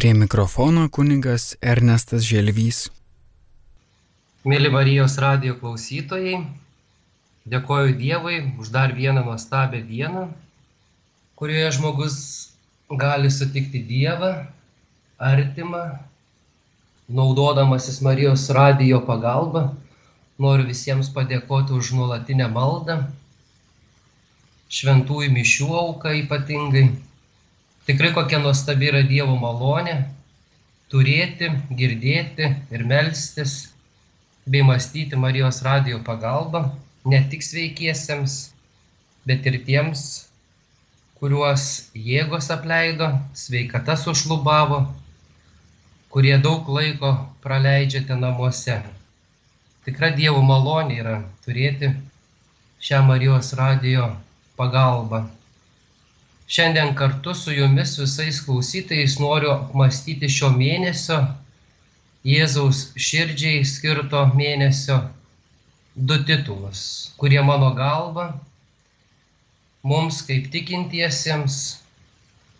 Prie mikrofono kunigas Ernestas Želvys. Mėly Marijos radio klausytojai, dėkoju Dievui už dar vieną nuostabią dieną, kurioje žmogus gali sutikti Dievą, artimą, naudodamasis Marijos radio pagalba. Noriu visiems padėkoti už nuolatinę maldą, šventųjų mišių auką ypatingai. Tikrai kokia nuostabi yra Dievo malonė turėti, girdėti ir melstis bei mąstyti Marijos radio pagalba ne tik sveikiesiems, bet ir tiems, kuriuos jėgos apleido, sveikata sušlubavo, kurie daug laiko praleidžiate namuose. Tikra Dievo malonė yra turėti šią Marijos radio pagalbą. Šiandien kartu su jumis visais klausytais noriu apmastyti šio mėnesio, Jėzaus širdžiai skirto mėnesio du titulus, kurie mano galva mums kaip tikintiesiems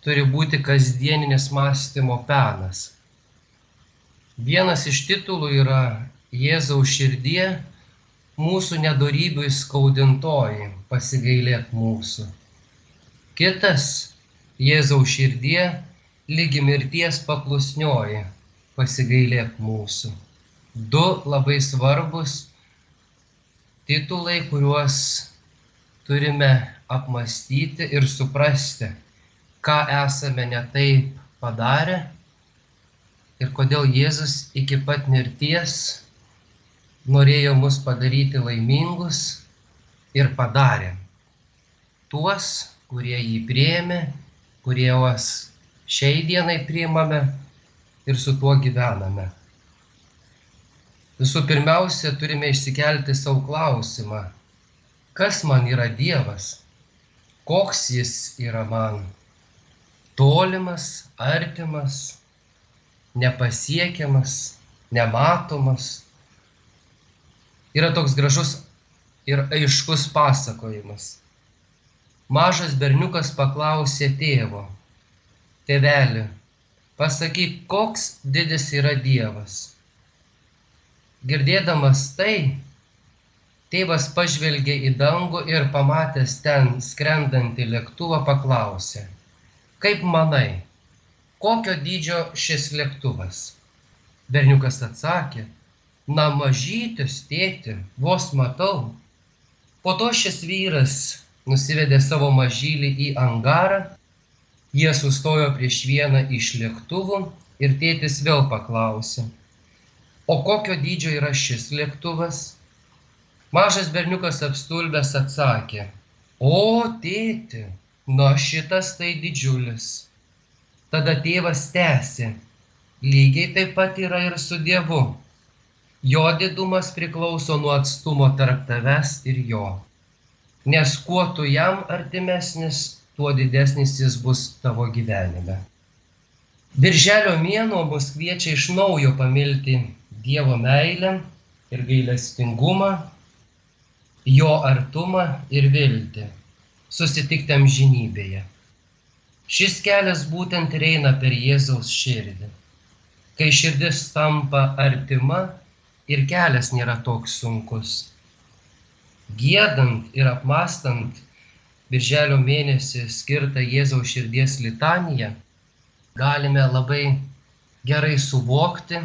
turi būti kasdieninis mąstymo penas. Vienas iš titulų yra Jėzaus širdie mūsų nedorybių skaudintoji, pasigailėk mūsų. Kitas Jėzaus širdie lygi mirties paklusnioji, pasigailėk mūsų. Du labai svarbus titulai, kuriuos turime apmastyti ir suprasti, ką esame netaip padarę ir kodėl Jėzus iki pat mirties norėjo mus padaryti laimingus ir padarė. Tuos, kurie jį prieėmė, kurie juos šiai dienai priimame ir su tuo gyvename. Visų pirmiausia, turime išsikelti savo klausimą, kas man yra Dievas, koks jis yra man. Tolimas, artimas, nepasiekiamas, nematomas. Yra toks gražus ir aiškus pasakojimas. Mažas berniukas paklausė tėvo, tėvelį, pasakyk, koks didis yra Dievas. Girdėdamas tai, tėvas pažvelgė į dangų ir pamatęs ten skrendantį lėktuvą paklausė, kaip manai, kokio dydžio šis lėktuvas? Berniukas atsakė, na mažytis tėti, vos matau. Po to šis vyras nusivedė savo mažylį į angarą Jie sustojo prieš vieną iš lėktuvų ir tėtis vėl paklausė, o kokio dydžio yra šis lėktuvas? Mažas berniukas apstulbęs atsakė, o tėti, nu šitas tai didžiulis. Tada tėvas tęsė, lygiai taip pat yra ir su Dievu. Jo didumas priklauso nuo atstumo tarp tavęs ir jo. Nes kuo tu jam artimesnis, tuo didesnis jis bus tavo gyvenime. Birželio mėnuo mus kviečia iš naujo pamilti Dievo meilę ir gailestingumą, jo artumą ir viltį, susitikti amžinybėje. Šis kelias būtent eina per Jėzaus širdį. Kai širdis tampa artima ir kelias nėra toks sunkus. Gėdant ir apmastant birželio mėnesį skirtą Jėzaus širdies litaniją, galime labai gerai suvokti,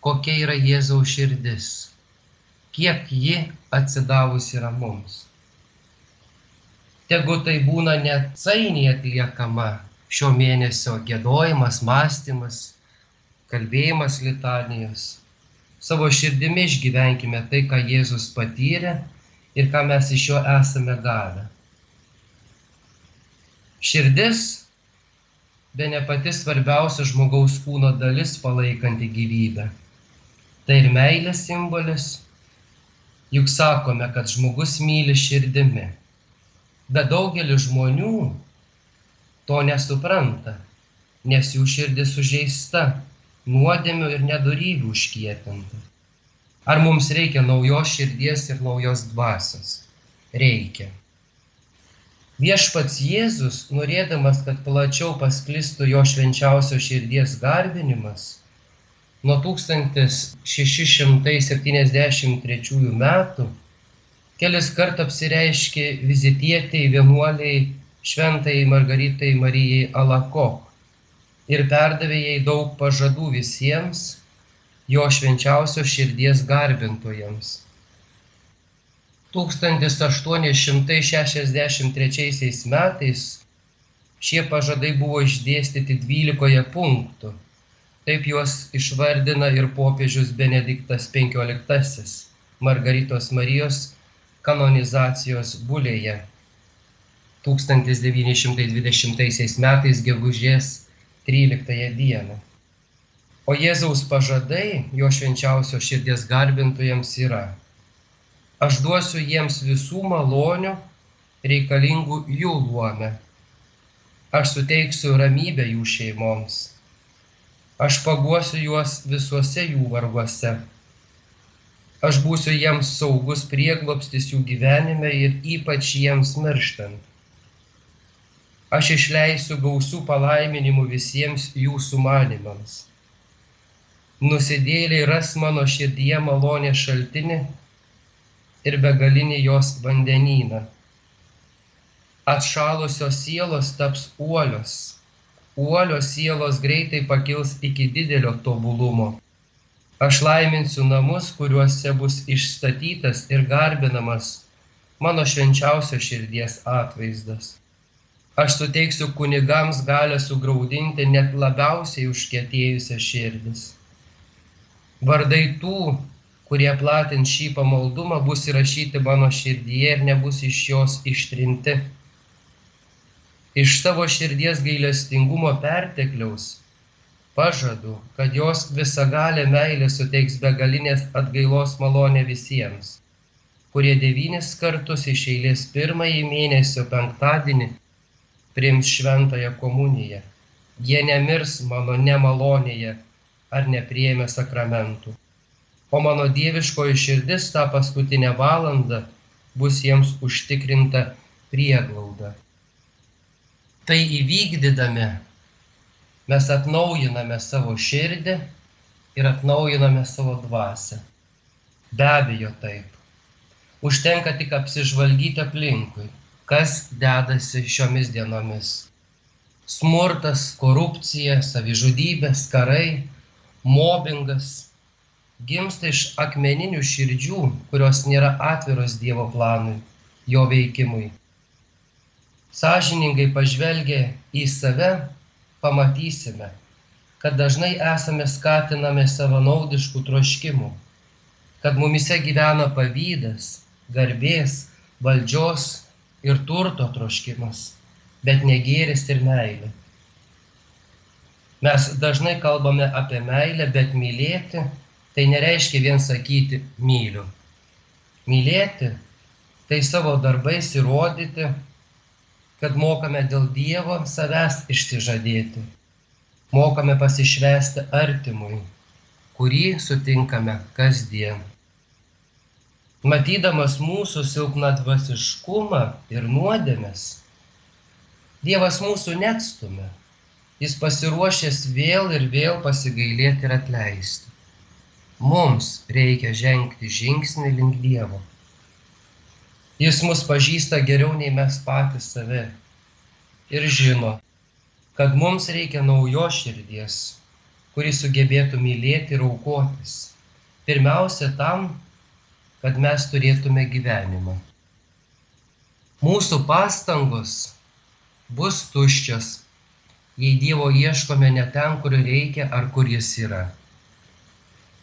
kokia yra Jėzaus širdis, kiek ji atsidavus yra mums. Tegu tai būna neatsainiai atliekama šio mėnesio gėdojimas, mąstymas, kalbėjimas litanijos. Savo širdimi išgyvenkime tai, ką Jėzus patyrė ir ką mes iš jo esame gavę. Širdis be ne pati svarbiausia žmogaus kūno dalis palaikanti gyvybę. Tai ir meilės simbolis. Juk sakome, kad žmogus myli širdimi. Bet daugelis žmonių to nesupranta, nes jų širdis sužeista, nuodėmių ir nedarybių užkietinta. Ar mums reikia naujos širdies ir naujos dvasios? Reikia. Viešpats Jėzus, norėdamas, kad plačiau pasklistų jo švenčiausio širdies garbinimas, nuo 1673 metų kelis kart apsireiškė vizitietiai vienuoliai šventai Margaritai Marijai Alakok ir perdavė jai daug pažadų visiems jo švenčiausio širdies garbintojams. 1863 metais šie pažadai buvo išdėstyti 12 punktų. Taip juos išvardina ir popiežius Benediktas XV Margaritos Marijos kanonizacijos bulėje 1920 metais gegužės 13 dieną. O Jėzaus pažadai jo švenčiausio širdies garbintojams yra aš duosiu jiems visų malonių reikalingų jų luome. Aš suteiksiu ramybę jų šeimoms. Aš paguosiu juos visuose jų varguose. Aš būsiu jiems saugus prieglopstis jų gyvenime ir ypač jiems mirštant. Aš išleisiu gausių palaiminimų visiems jų sumanimams. Nusidėliai ras mano širdyje malonė šaltinį ir begalinį jos vandenyną. Atšalusios sielos taps uolios, uolios sielos greitai pakils iki didelio tobulumo. Aš laiminsiu namus, kuriuose bus išstatytas ir garbinamas mano švenčiausio širdies atvaizdas. Aš suteiksiu kunigams galę sugraudinti net labiausiai užkėtėjusią širdis. Vardai tų, kurie platins šį pamaldumą, bus įrašyti mano širdyje ir nebus iš jos ištrinti. Iš tavo širdies gailestingumo pertekliaus pažadu, kad jos visagalė meilė suteiks begalinės atgailos malonę visiems, kurie devynis kartus iš eilės pirmąjį mėnesio penktadienį priims šventąją komuniją. Jie nemirs mano nemalonėje ar nepriemė sakramentų o mano dieviškoji širdis tą paskutinę valandą bus jiems užtikrinta prieglauda. Tai įvykdydami mes atnaujiname savo širdį ir atnaujiname savo dvasę. Be abejo taip. Užtenka tik apsižvalgyti aplinkui, kas dedasi šiomis dienomis. Smurtas, korupcija, savižudybės, karai, mobbingas, gimsta iš akmeninių širdžių, kurios nėra atviros Dievo planui, jo veikimui. Sažiningai pažvelgę į save, pamatysime, kad dažnai esame skatinami savanaudiškų troškimų, kad mumise gyvena pavydas, garbės, valdžios ir turto troškimas, bet negėris ir meilė. Mes dažnai kalbame apie meilę, bet mylėti tai nereiškia vien sakyti myliu. Mylėti tai savo darbais įrodyti, kad mokame dėl Dievo savęs išsižadėti. Mokame pasišvesti artimui, kurį sutinkame kasdien. Matydamas mūsų silpną dvasiškumą ir nuodėmes, Dievas mūsų neatstumia. Jis pasiruošęs vėl ir vėl pasigailėti ir atleisti. Mums reikia žengti žingsnį link Dievo. Jis mus pažįsta geriau nei mes patys save ir žino, kad mums reikia naujos širdies, kuri sugebėtų mylėti ir aukotis. Pirmiausia tam, kad mes turėtume gyvenimą. Mūsų pastangos bus tuščios, jei Dievo ieškome ne ten, kur reikia ar kur jis yra.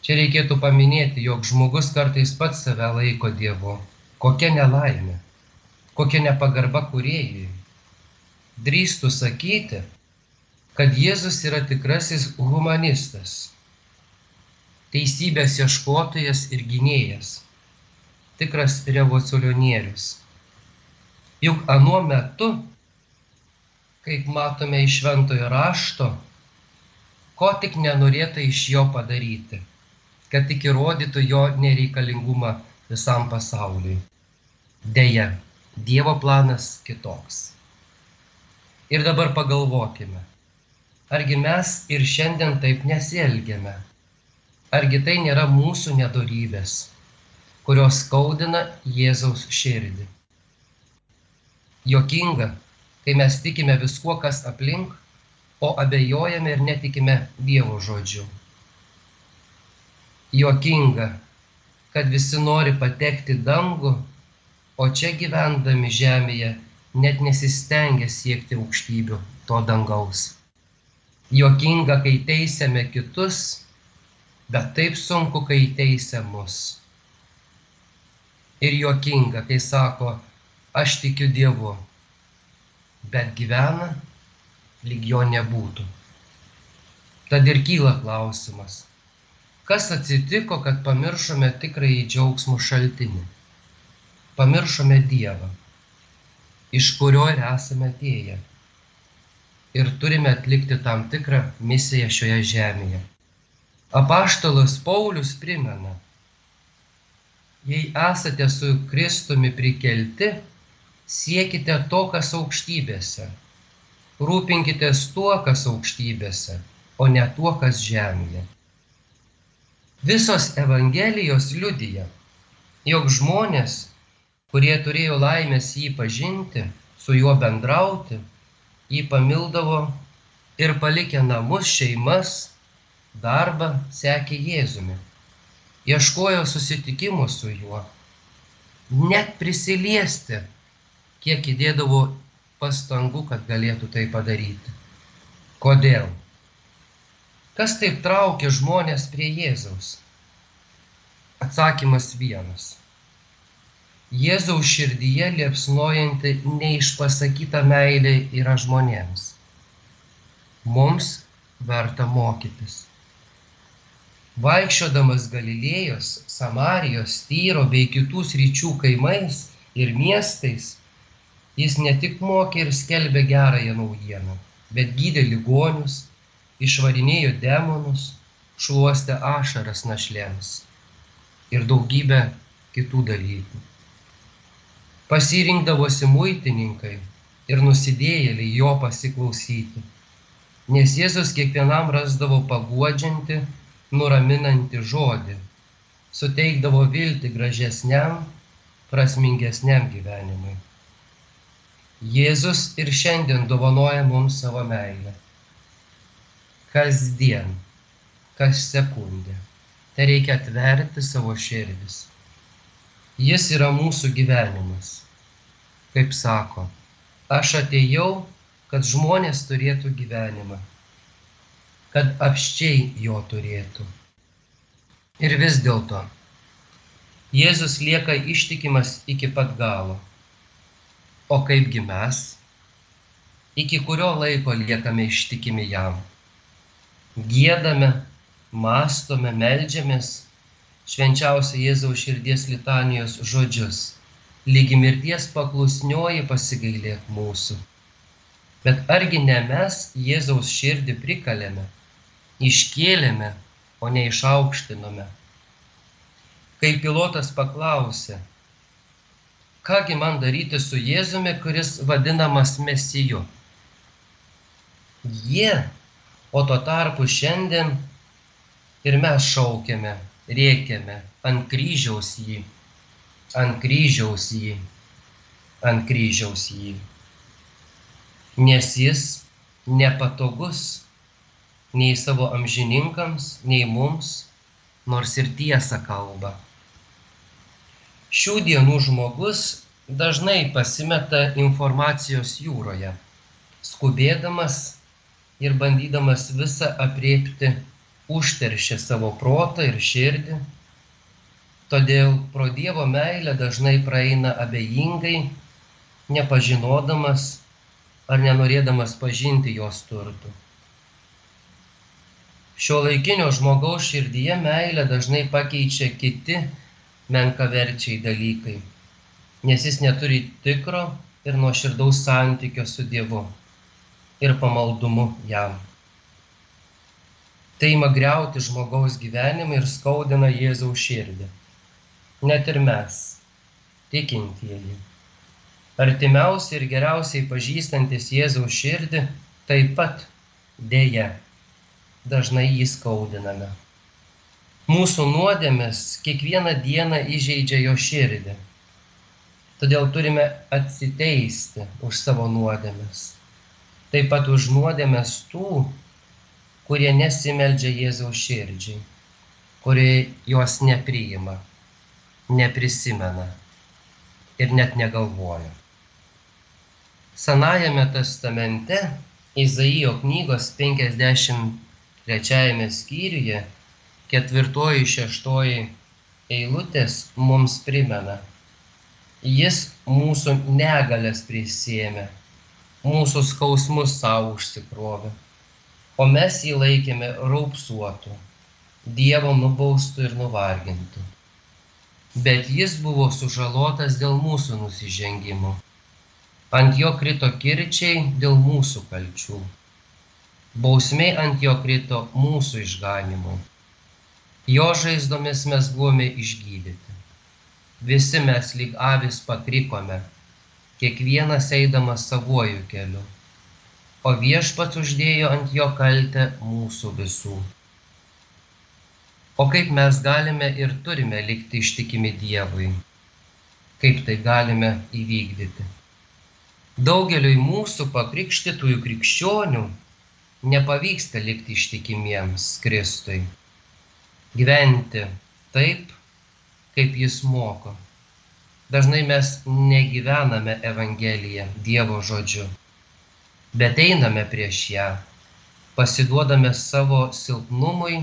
Čia reikėtų paminėti, jog žmogus kartais pats save laiko Dievu. Kokia nelaimė, kokia nepagarba kuriejui. Drįstų sakyti, kad Jėzus yra tikrasis humanistas, teisybės ieškotojas ir gynėjas, tikras revoliucionierius. Juk anuo metu, kaip matome iš šventojo rašto, ko tik nenorėta iš jo padaryti kad tik įrodytų jo nereikalingumą visam pasauliui. Deja, Dievo planas kitoks. Ir dabar pagalvokime, argi mes ir šiandien taip nesielgiame? Argi tai nėra mūsų nedorybės, kurios skaudina Jėzaus širdį? Jokinga, kai mes tikime viskuo, kas aplink, o abejojame ir netikime Dievo žodžiu. Jokinga, kad visi nori patekti dangų, o čia gyvendami žemėje net nesistengia siekti aukštybių to dangaus. Jokinga, kai teisėme kitus, bet taip sunku, kai teisė mus. Ir jokinga, kai sako, aš tikiu Dievu, bet gyvena lyg jo nebūtų. Tad ir kyla klausimas, kas atsitiko, kad pamiršome tikrąjį džiaugsmų šaltinį? Pamiršome Dievą, iš kurio ir esame atėję. Ir turime atlikti tam tikrą misiją šioje žemėje. Apaštalas Paulius primena, jei esate su Kristumi prikelti, siekite to, kas aukštybėse rūpinkitės tuo, kas aukštybėse, o ne tuo, kas žemėje. Visos Evangelijos liudyja, jog žmonės, kurie turėjo laimės jį pažinti, su juo bendrauti, jį pamildavo ir palikę namus, šeimas, darbą sekė Jėzumi. Ieškojo susitikimų su juo. Net prisiliesti, kiek įdėdavo pastangų, kad galėtų tai padaryti. Kodėl? Kas taip traukia žmonės prie Jėzaus? Atsakymas vienas. Jėzaus širdyje liepsnojanti neišpasakyta meilė yra žmonėms. Mums verta mokytis. Vaikščiodamas Galilėjos, Samarijos, Tyro bei kitų sryčių kaimais ir miestais, Jis ne tik mokė ir skelbė gerąją naujieną, bet gydė ligonius, išvarinėjo demonus, šluostė ašaras našlėms ir daugybę kitų dalykų. Pasirinkdavosi muitininkai ir nusidėjėliai jo pasiklausyti, nes Jėzus kiekvienam rasdavo paguodžianti, nuraminantį žodį, suteikdavo viltį gražesniam, prasmingesniam gyvenimui. Jėzus ir šiandien dovanoja mums savo meilę. Kasdien, kas sekundę. Tai reikia atverti savo širdis. Jis yra mūsų gyvenimas. Kaip sako, aš atėjau, kad žmonės turėtų gyvenimą, kad apščiai jo turėtų. Ir vis dėlto, Jėzus lieka ištikimas iki pat galo o kaipgi mes iki kurio laiko liekame ištikimi jam giedame mąstome meldžiamės švenčiausią Jėzaus širdies litanijos žodžius lygi mirties paklusnioji pasigailėk mūsų. Bet argi ne mes Jėzaus širdį prikalėme, iškėlėme, o ne išaukštinome. Kai pilotas paklausė, kągi man daryti su Jėzumi, kuris vadinamas Mesiju. Jie, o tuo tarpu šiandien ir mes šaukiame, rėkiame ant kryžiaus jį, ant kryžiaus jį, ant kryžiaus jį. Nes jis nepatogus nei savo amžininkams, nei mums, nors ir tiesą kalba šių dienų žmogus dažnai pasimeta informacijos jūroje, skubėdamas ir bandydamas visą apriepti, užteršia savo protą ir širdį. Todėl pro Dievo meilę dažnai praeina abejingai, nepažinodamas ar nenorėdamas pažinti jos turtų. Šio laikinio žmogaus širdyje meilę dažnai pakeičia kiti menkaverčiai dalykai, nes jis neturi tikro ir nuoširdaus santykio su Dievu ir pamaldumu jam. Tai ima greuti žmogaus gyvenimą ir skaudina Jėzaus širdį. Net ir mes, tikintieji, artimiausiai ir geriausiai pažįstantis Jėzaus širdį taip pat dėja dažnai jį skaudiname. Mūsų nuodėmės kiekvieną dieną įžeidžia jo širdį. Todėl turime atsiteisti už savo nuodėmės. Taip pat už nuodėmės tų, kurie nesimeldžia Jėzaus širdžiai, kurie jos nepriima, neprisimena ir net negalvoja. Senajame testamente Izaijo knygos 53 skyriuje ketvirtoji šeštoji eilutės mums primena. Jis mūsų negalės prisėmė, mūsų skausmus savo užsikrovė, o mes jį laikėme raupsuotų, Dievo nubaustų ir nuvargintų. Bet jis buvo sužalotas dėl mūsų nusižengimų ant jo krito kirčiai dėl mūsų kalčių. Bausmė ant jo krito mūsų išganimui. Jo žaizdomis mes buvome išgydyti. Visi mes lyg avis pakrikome, kiekvienas eidamas savuoju keliu. O viešpats uždėjo ant jo kaltę mūsų visų. O kaip mes galime ir turime likti ištikimi Dievui? Kaip tai galime įvykdyti? Daugeliui mūsų pakrikštytųjų krikščionių nepavyksta likti ištikimiems Kristui. Gyventi taip, kaip jis moko. Dažnai mes negyvename Evangeliją, Dievo žodžiu, bet einame prieš ją, pasiduodame savo silpnumui,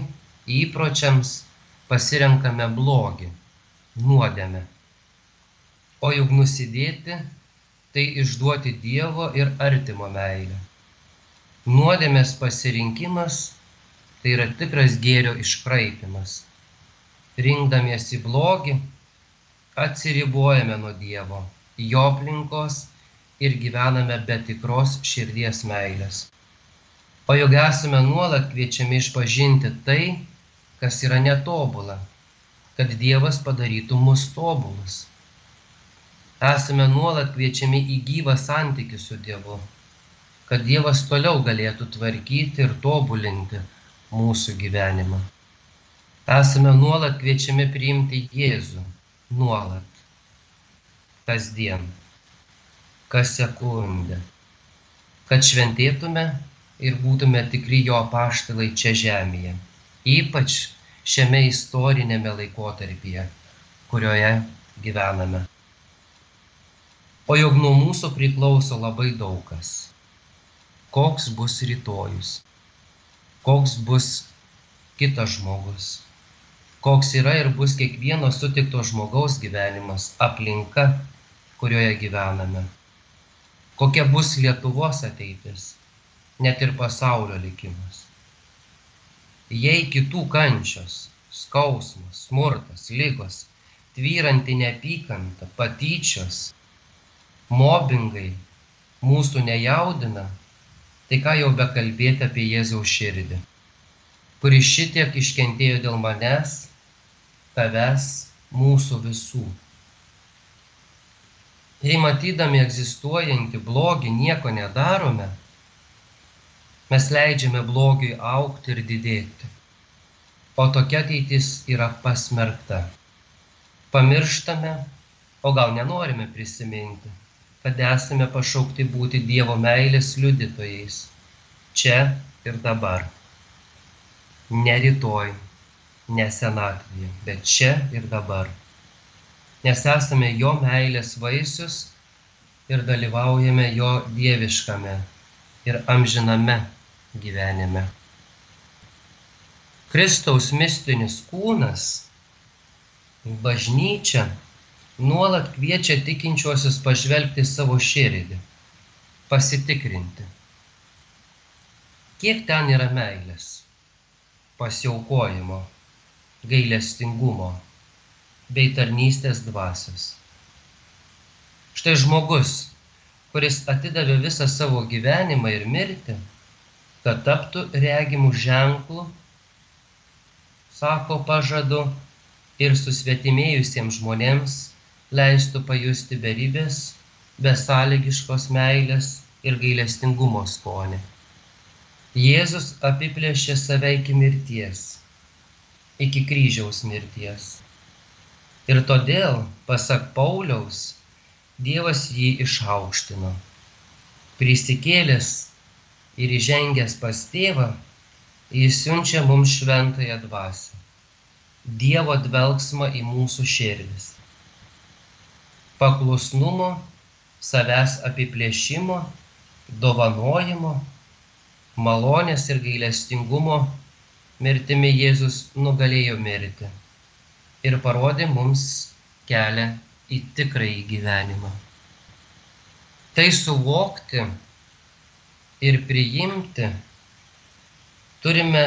įpročiams, pasirenkame blogį, nuodėme. O juk nusidėti tai išduoti Dievo ir artimo meilę. Nuodėmės pasirinkimas tai yra tikras gėrio iškraipimas. Rinkdamiesi blogį, atsiribojame nuo Dievo, jo aplinkos ir gyvename be tikros širdies meilės. O juk esame nuolat kviečiami išpažinti tai, kas yra netobula, kad Dievas padarytų mus tobulus esame nuolat kviečiami į gyvą santykį su Dievu, kad Dievas toliau galėtų tvarkyti ir tobulinti mūsų gyvenimą. Esame nuolat kviečiami priimti Jėzų, nuolat, kasdien, kas sekundę, kad šventėtume ir būtume tikri jo paštalai čia žemėje, ypač šiame istorinėme laikotarpyje, kurioje gyvename. O juk nuo mūsų priklauso labai daug kas. Koks bus rytojus, koks bus kitas žmogus, koks yra ir bus kiekvieno sutikto žmogaus gyvenimas, aplinka, kurioje gyvename, kokia bus Lietuvos ateitis, net ir pasaulio likimas. Jei kitų kančios, skausmas, smurtas, lygos, tvyranti neapykanta, patyčios, mobingai mūsų nejaudina, tai ką jau bekalbėti apie Jėzaus širdį, kuris šitiek iškentėjo dėl manęs, tavęs, mūsų visų. Jei matydami egzistuojantį blogį nieko nedarome, mes leidžiame blogiui aukti ir didėti. O tokia ateitis yra pasmerkta. Pamirštame, o gal nenorime prisiminti kad esame pašaukti būti Dievo meilės liudytojais čia ir dabar. Ne rytoj, ne senatvėje, bet čia ir dabar. Nes esame Jo meilės vaisius ir dalyvaujame Jo dieviškame ir amžiname gyvenime. Kristaus mistinis kūnas, bažnyčia nuolat kviečia tikinčiuosius pažvelgti savo širdį, pasitikrinti, kiek ten yra meilės, pasiaukojimo, gailestingumo bei tarnystės dvasios. Štai žmogus, kuris atidavė visą savo gyvenimą ir mirtį, kad taptų regimų ženklų, sako pažadu ir susvetimėjusiems žmonėms leistų pajusti beribės besąlygiškos meilės ir gailestingumo skonį. Jėzus apiplėšė save iki mirties, iki kryžiaus mirties. Ir todėl, pasak Pauliaus, Dievas jį išaukštino. Prisikėlęs ir įžengęs pas tėvą, jis siunčia mums šventąją dvasę. Dievo dvelgsmą į mūsų širdis. Paklusnumo, savęs apiplėšimo, dovanojimo, malonės ir gailestingumo mirtimi Jėzus nugalėjo mirti ir parodė mums kelią į tikrąjį gyvenimą. Tai suvokti ir priimti turime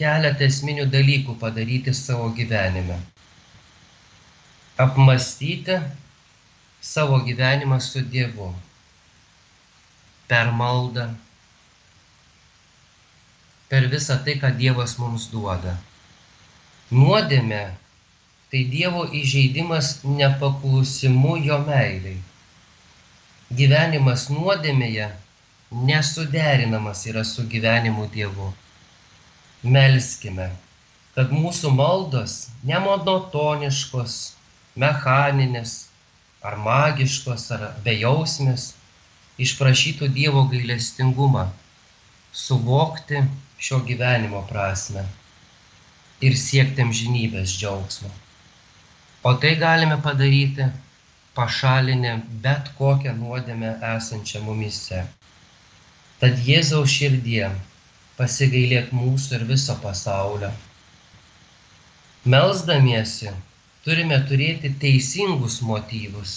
keletą esminių dalykų padaryti savo gyvenime. Apmastyti savo gyvenimą su Dievu. Per maldą. Per visą tai, ką Dievas mums duoda. Nuodėmė tai Dievo įžeidimas nepaklusimu jo meiliai. Gyvenimas nuodėmėje nesuderinamas yra su gyvenimu Dievu melskime, kad mūsų maldos nemonotoniškos, mechaninės ar magiškos ar bejausmės išprašytų Dievo gailestingumą, suvokti šio gyvenimo prasme ir siekti amžinybės džiaugsmo. O tai galime padaryti pašalinę bet kokią nuodėmę esančią mumise. Tad Jėzaus širdie pasigailėk mūsų ir viso pasaulio. Melsdamiesi turime turėti teisingus motyvus.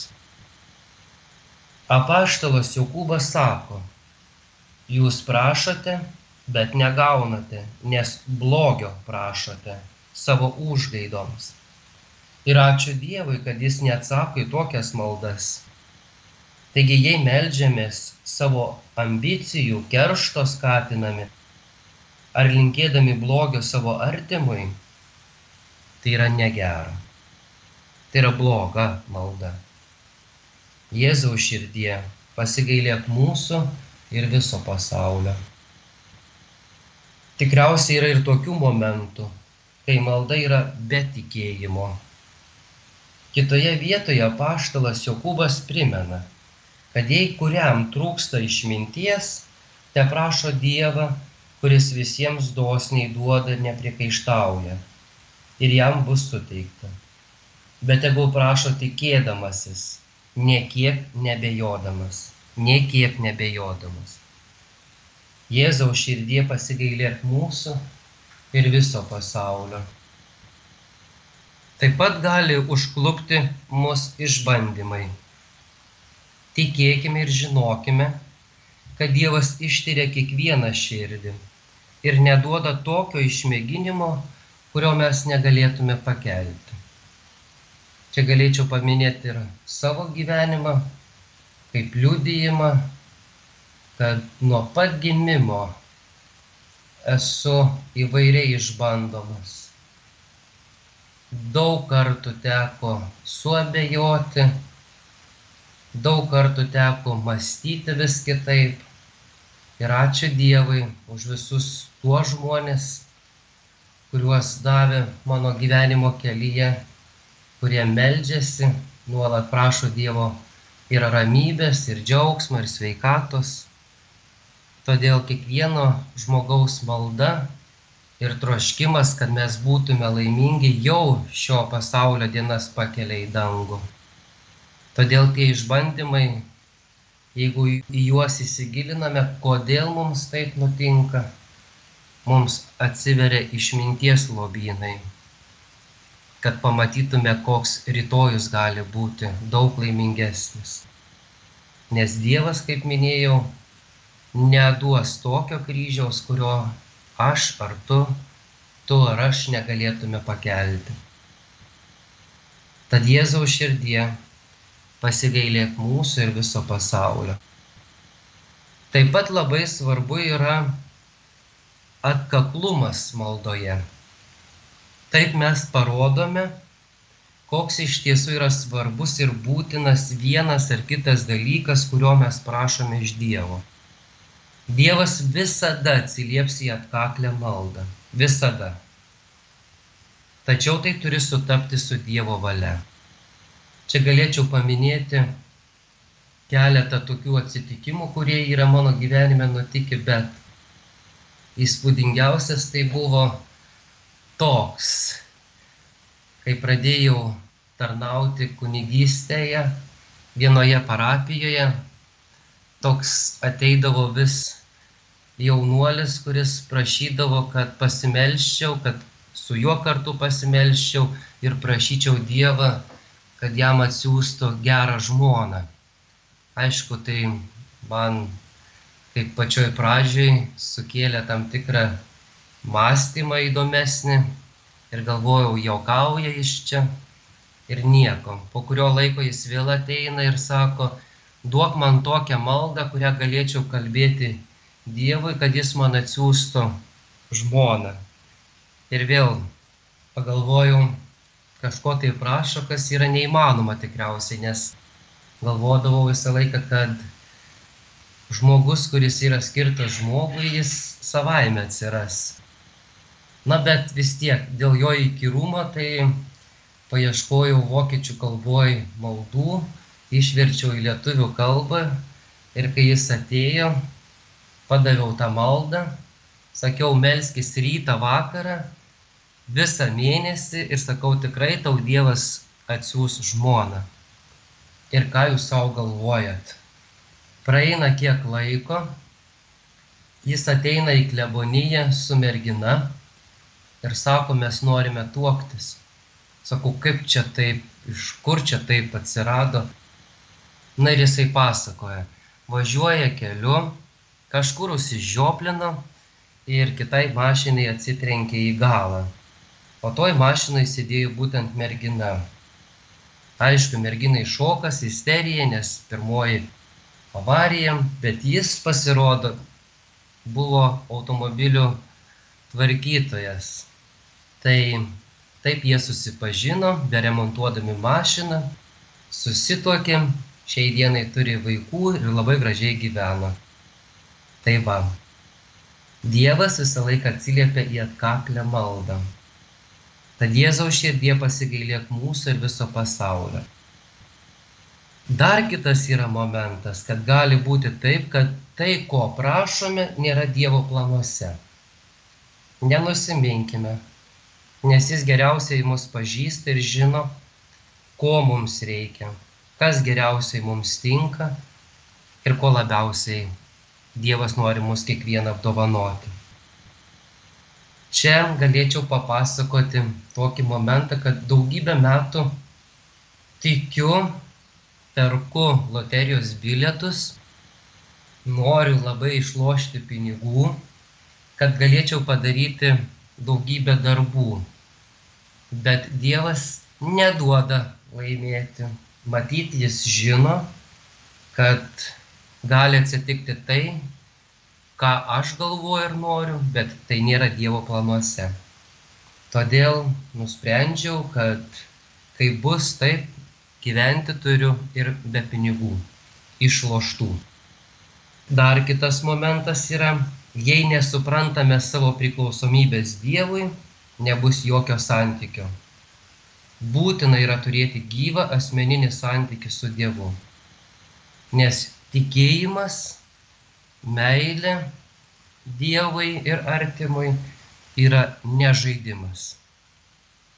Apaštalas Jokūbas sako, jūs prašote, bet negaunate, nes blogio prašote savo užgaidoms. Ir ačiū Dievui, kad jis neatsako į tokias maldas. Taigi, jei melžiamės savo ambicijų, keršto skatinami, ar linkėdami blogio savo artimui, tai yra negera. Tai yra bloga malda. Jėzaus širdie pasigailėk mūsų ir viso pasaulio. Tikriausiai yra ir tokių momentų, kai malda yra be tikėjimo. Kitoje vietoje paštalas Jokūbas primena, kad jei kuriam trūksta išminties, te prašo Dievą kuris visiems dosniai duoda ir nepriekaištauja, ir jam bus suteikta. Bet tegul prašo tikėdamasis, niekiek nebejodamas, niekiek nebejodamas. Jėzaus širdie pasigailėk mūsų ir viso pasaulio. Taip pat gali užklupti mus išbandymai. Tikėkime ir žinokime, kad Dievas ištiria kiekvieną širdį ir neduoda tokio išmėginimo, kurio mes negalėtume pakelti. Čia galėčiau paminėti ir savo gyvenimą, kaip liudijimą, kad nuo pat gimimo esu įvairiai išbandomas. Daug kartų teko suabejoti, daug kartų teko mąstyti vis kitaip. Ir ačiū Dievui už visus tuos žmones, kuriuos davė mano gyvenimo kelyje, kurie meldžiasi, nuolat prašo Dievo ir ramybės, ir džiaugsmo, ir sveikatos. Todėl kiekvieno žmogaus malda ir troškimas, kad mes būtume laimingi, jau šio pasaulio dienas pakelia į dangų. Todėl tie išbandymai, jeigu į juos įsigiliname, kodėl mums taip nutinka, mums atsiveria išminties lobynai, kad pamatytume, koks rytojus gali būti daug laimingesnis. Nes Dievas, kaip minėjau, neduos tokio kryžiaus, kurio aš ar tu, tu ar aš negalėtume pakelti. Tad Jėzaus širdie pasigailėk mūsų ir viso pasaulio. Taip pat labai svarbu yra atkaklumas maldoje. Taip mes parodome, koks iš tiesų yra svarbus ir būtinas vienas ar kitas dalykas, kurio mes prašome iš Dievo. Dievas visada atsilieps į atkaklę maldą. Visada. Tačiau tai turi sutapti su Dievo valia. Čia galėčiau paminėti keletą tokių atsitikimų, kurie yra mano gyvenime nutikę, bet įspūdingiausias tai buvo toks, kai pradėjau tarnauti kunigystėje vienoje parapijoje, toks ateidavo vis jaunuolis, kuris prašydavo, kad pasimelščiau, kad su juo kartu pasimelščiau ir prašyčiau Dievą kad jam atsiųstų gerą žmoną. Aišku, tai man kaip pačioj pradžioj sukėlė tam tikrą mąstymą įdomesnį ir galvojau, jaukauja iš čia ir nieko. Po kurio laiko jis vėl ateina ir sako, duok man tokią maldą, kurią galėčiau kalbėti Dievui, kad jis man atsiųstų žmoną. Ir vėl pagalvojau, kažko tai prašo, kas yra neįmanoma tikriausiai, nes galvodavau visą laiką, kad žmogus, kuris yra skirtas žmogui, jis savaime atsiras. Na bet vis tiek, dėl jo įkyrumo, tai paieškojau vokiečių kalboj maldų, išverčiau į lietuvių kalbą ir kai jis atėjo, padaviau tą maldą, sakiau, melskis rytą vakarą visą mėnesį ir sakau, tikrai tau Dievas atsiūs žmoną. Ir ką jūs savo galvojat? Praeina kiek laiko, jis ateina į kleboniją su mergina ir sako, mes norime tuoktis. Sakau, kaip čia taip, iš kur čia taip atsirado. Na ir jisai pasakoja, važiuoja keliu, kažkur užsižioplino ir kitai mašinai atsitrenkė į galą o toj mašinoj sėdėjo būtent mergina. Aišku, merginai šokas, isterija, nes pirmoji avarija, bet jis pasirodo buvo automobilių tvarkytojas. Tai taip jie susipažino, beremontuodami mašiną, susituokė, šiai dienai turi vaikų ir labai gražiai gyvena. Tai va, Dievas visą laiką atsiliepia į atkaklę maldą. Tad Jėzaus širdie pasigailėk mūsų ir viso pasaulio. Dar kitas yra momentas, kad gali būti taip, kad tai, ko prašome, nėra Dievo planuose. Nenusiminkime, nes Jis geriausiai mus pažįsta ir žino, ko mums reikia, kas geriausiai mums tinka ir ko labiausiai Dievas nori mus kiekvieną apdovanoti. Čia galėčiau papasakoti tokį momentą, kad daugybę metų tikiu, perku loterijos bilietus, noriu labai išlošti pinigų, kad galėčiau padaryti daugybę darbų. Bet Dievas neduoda laimėti. Matyti jis žino, kad gali atsitikti tai, ką aš galvoju ir noriu, bet tai nėra Dievo planuose. Todėl nusprendžiau, kad kai bus taip, gyventi turiu ir be pinigų, išloštų. Dar kitas momentas yra, jei nesuprantame savo priklausomybės Dievui, nebus jokio santykio. Būtina yra turėti gyvą asmeninį santykį su Dievu. Nes tikėjimas meilė Dievui ir artimui yra ne žaidimas,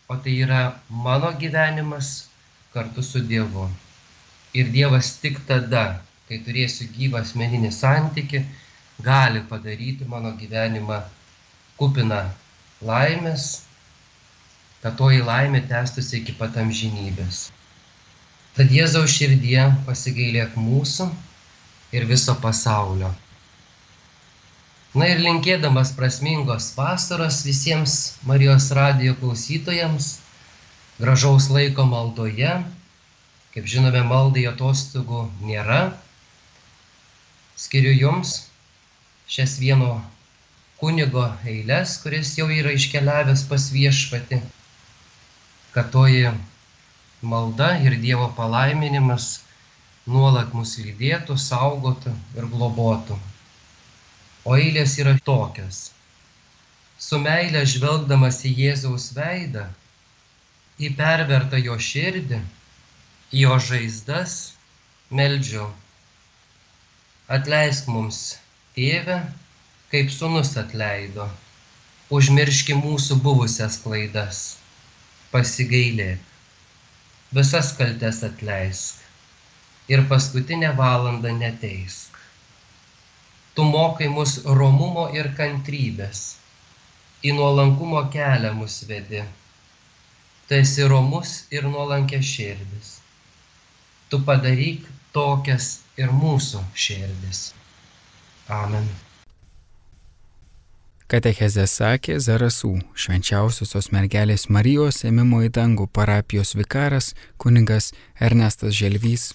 o tai yra mano gyvenimas kartu su Dievu. Ir Dievas tik tada, kai turėsiu gyvą asmeninį santyki, gali padaryti mano gyvenimą kupiną laimės, kad toji laimė tęstųsi iki pat amžinybės. Tad Jėzaus širdie pasigailėk mūsų ir viso pasaulio. Na ir linkėdamas prasmingos vasaros visiems Marijos radijo klausytojams, gražaus laiko maldoje, kaip žinome, maldai atostogų nėra, skiriu jums šias vieno kunigo eilės, kuris jau yra iškeliavęs pas viešpati, kad toji malda ir Dievo palaiminimas nuolat mus lydėtų, saugotų ir globotų. O eilės yra tokios. Su meilė žvelgdamas į Jėzaus veidą, į pervertą jo širdį, į jo žaizdas, meldžiu. Atleisk mums, tėve, kaip sunus atleido, užmirški mūsų buvusias klaidas, pasigailėk, visas kaltes atleisk ir paskutinę valandą neteisk. Tu mokai mus romumo ir kantrybės, į nuolankumo kelią mus vedi. Tu esi romus ir nuolankė širdis. Tu padaryk tokias ir mūsų širdis. Amen. Katechezė sakė Zarasų švenčiausiosios mergelės Marijos ėmimo į dangų parapijos vikaras kunigas Ernestas Želvys.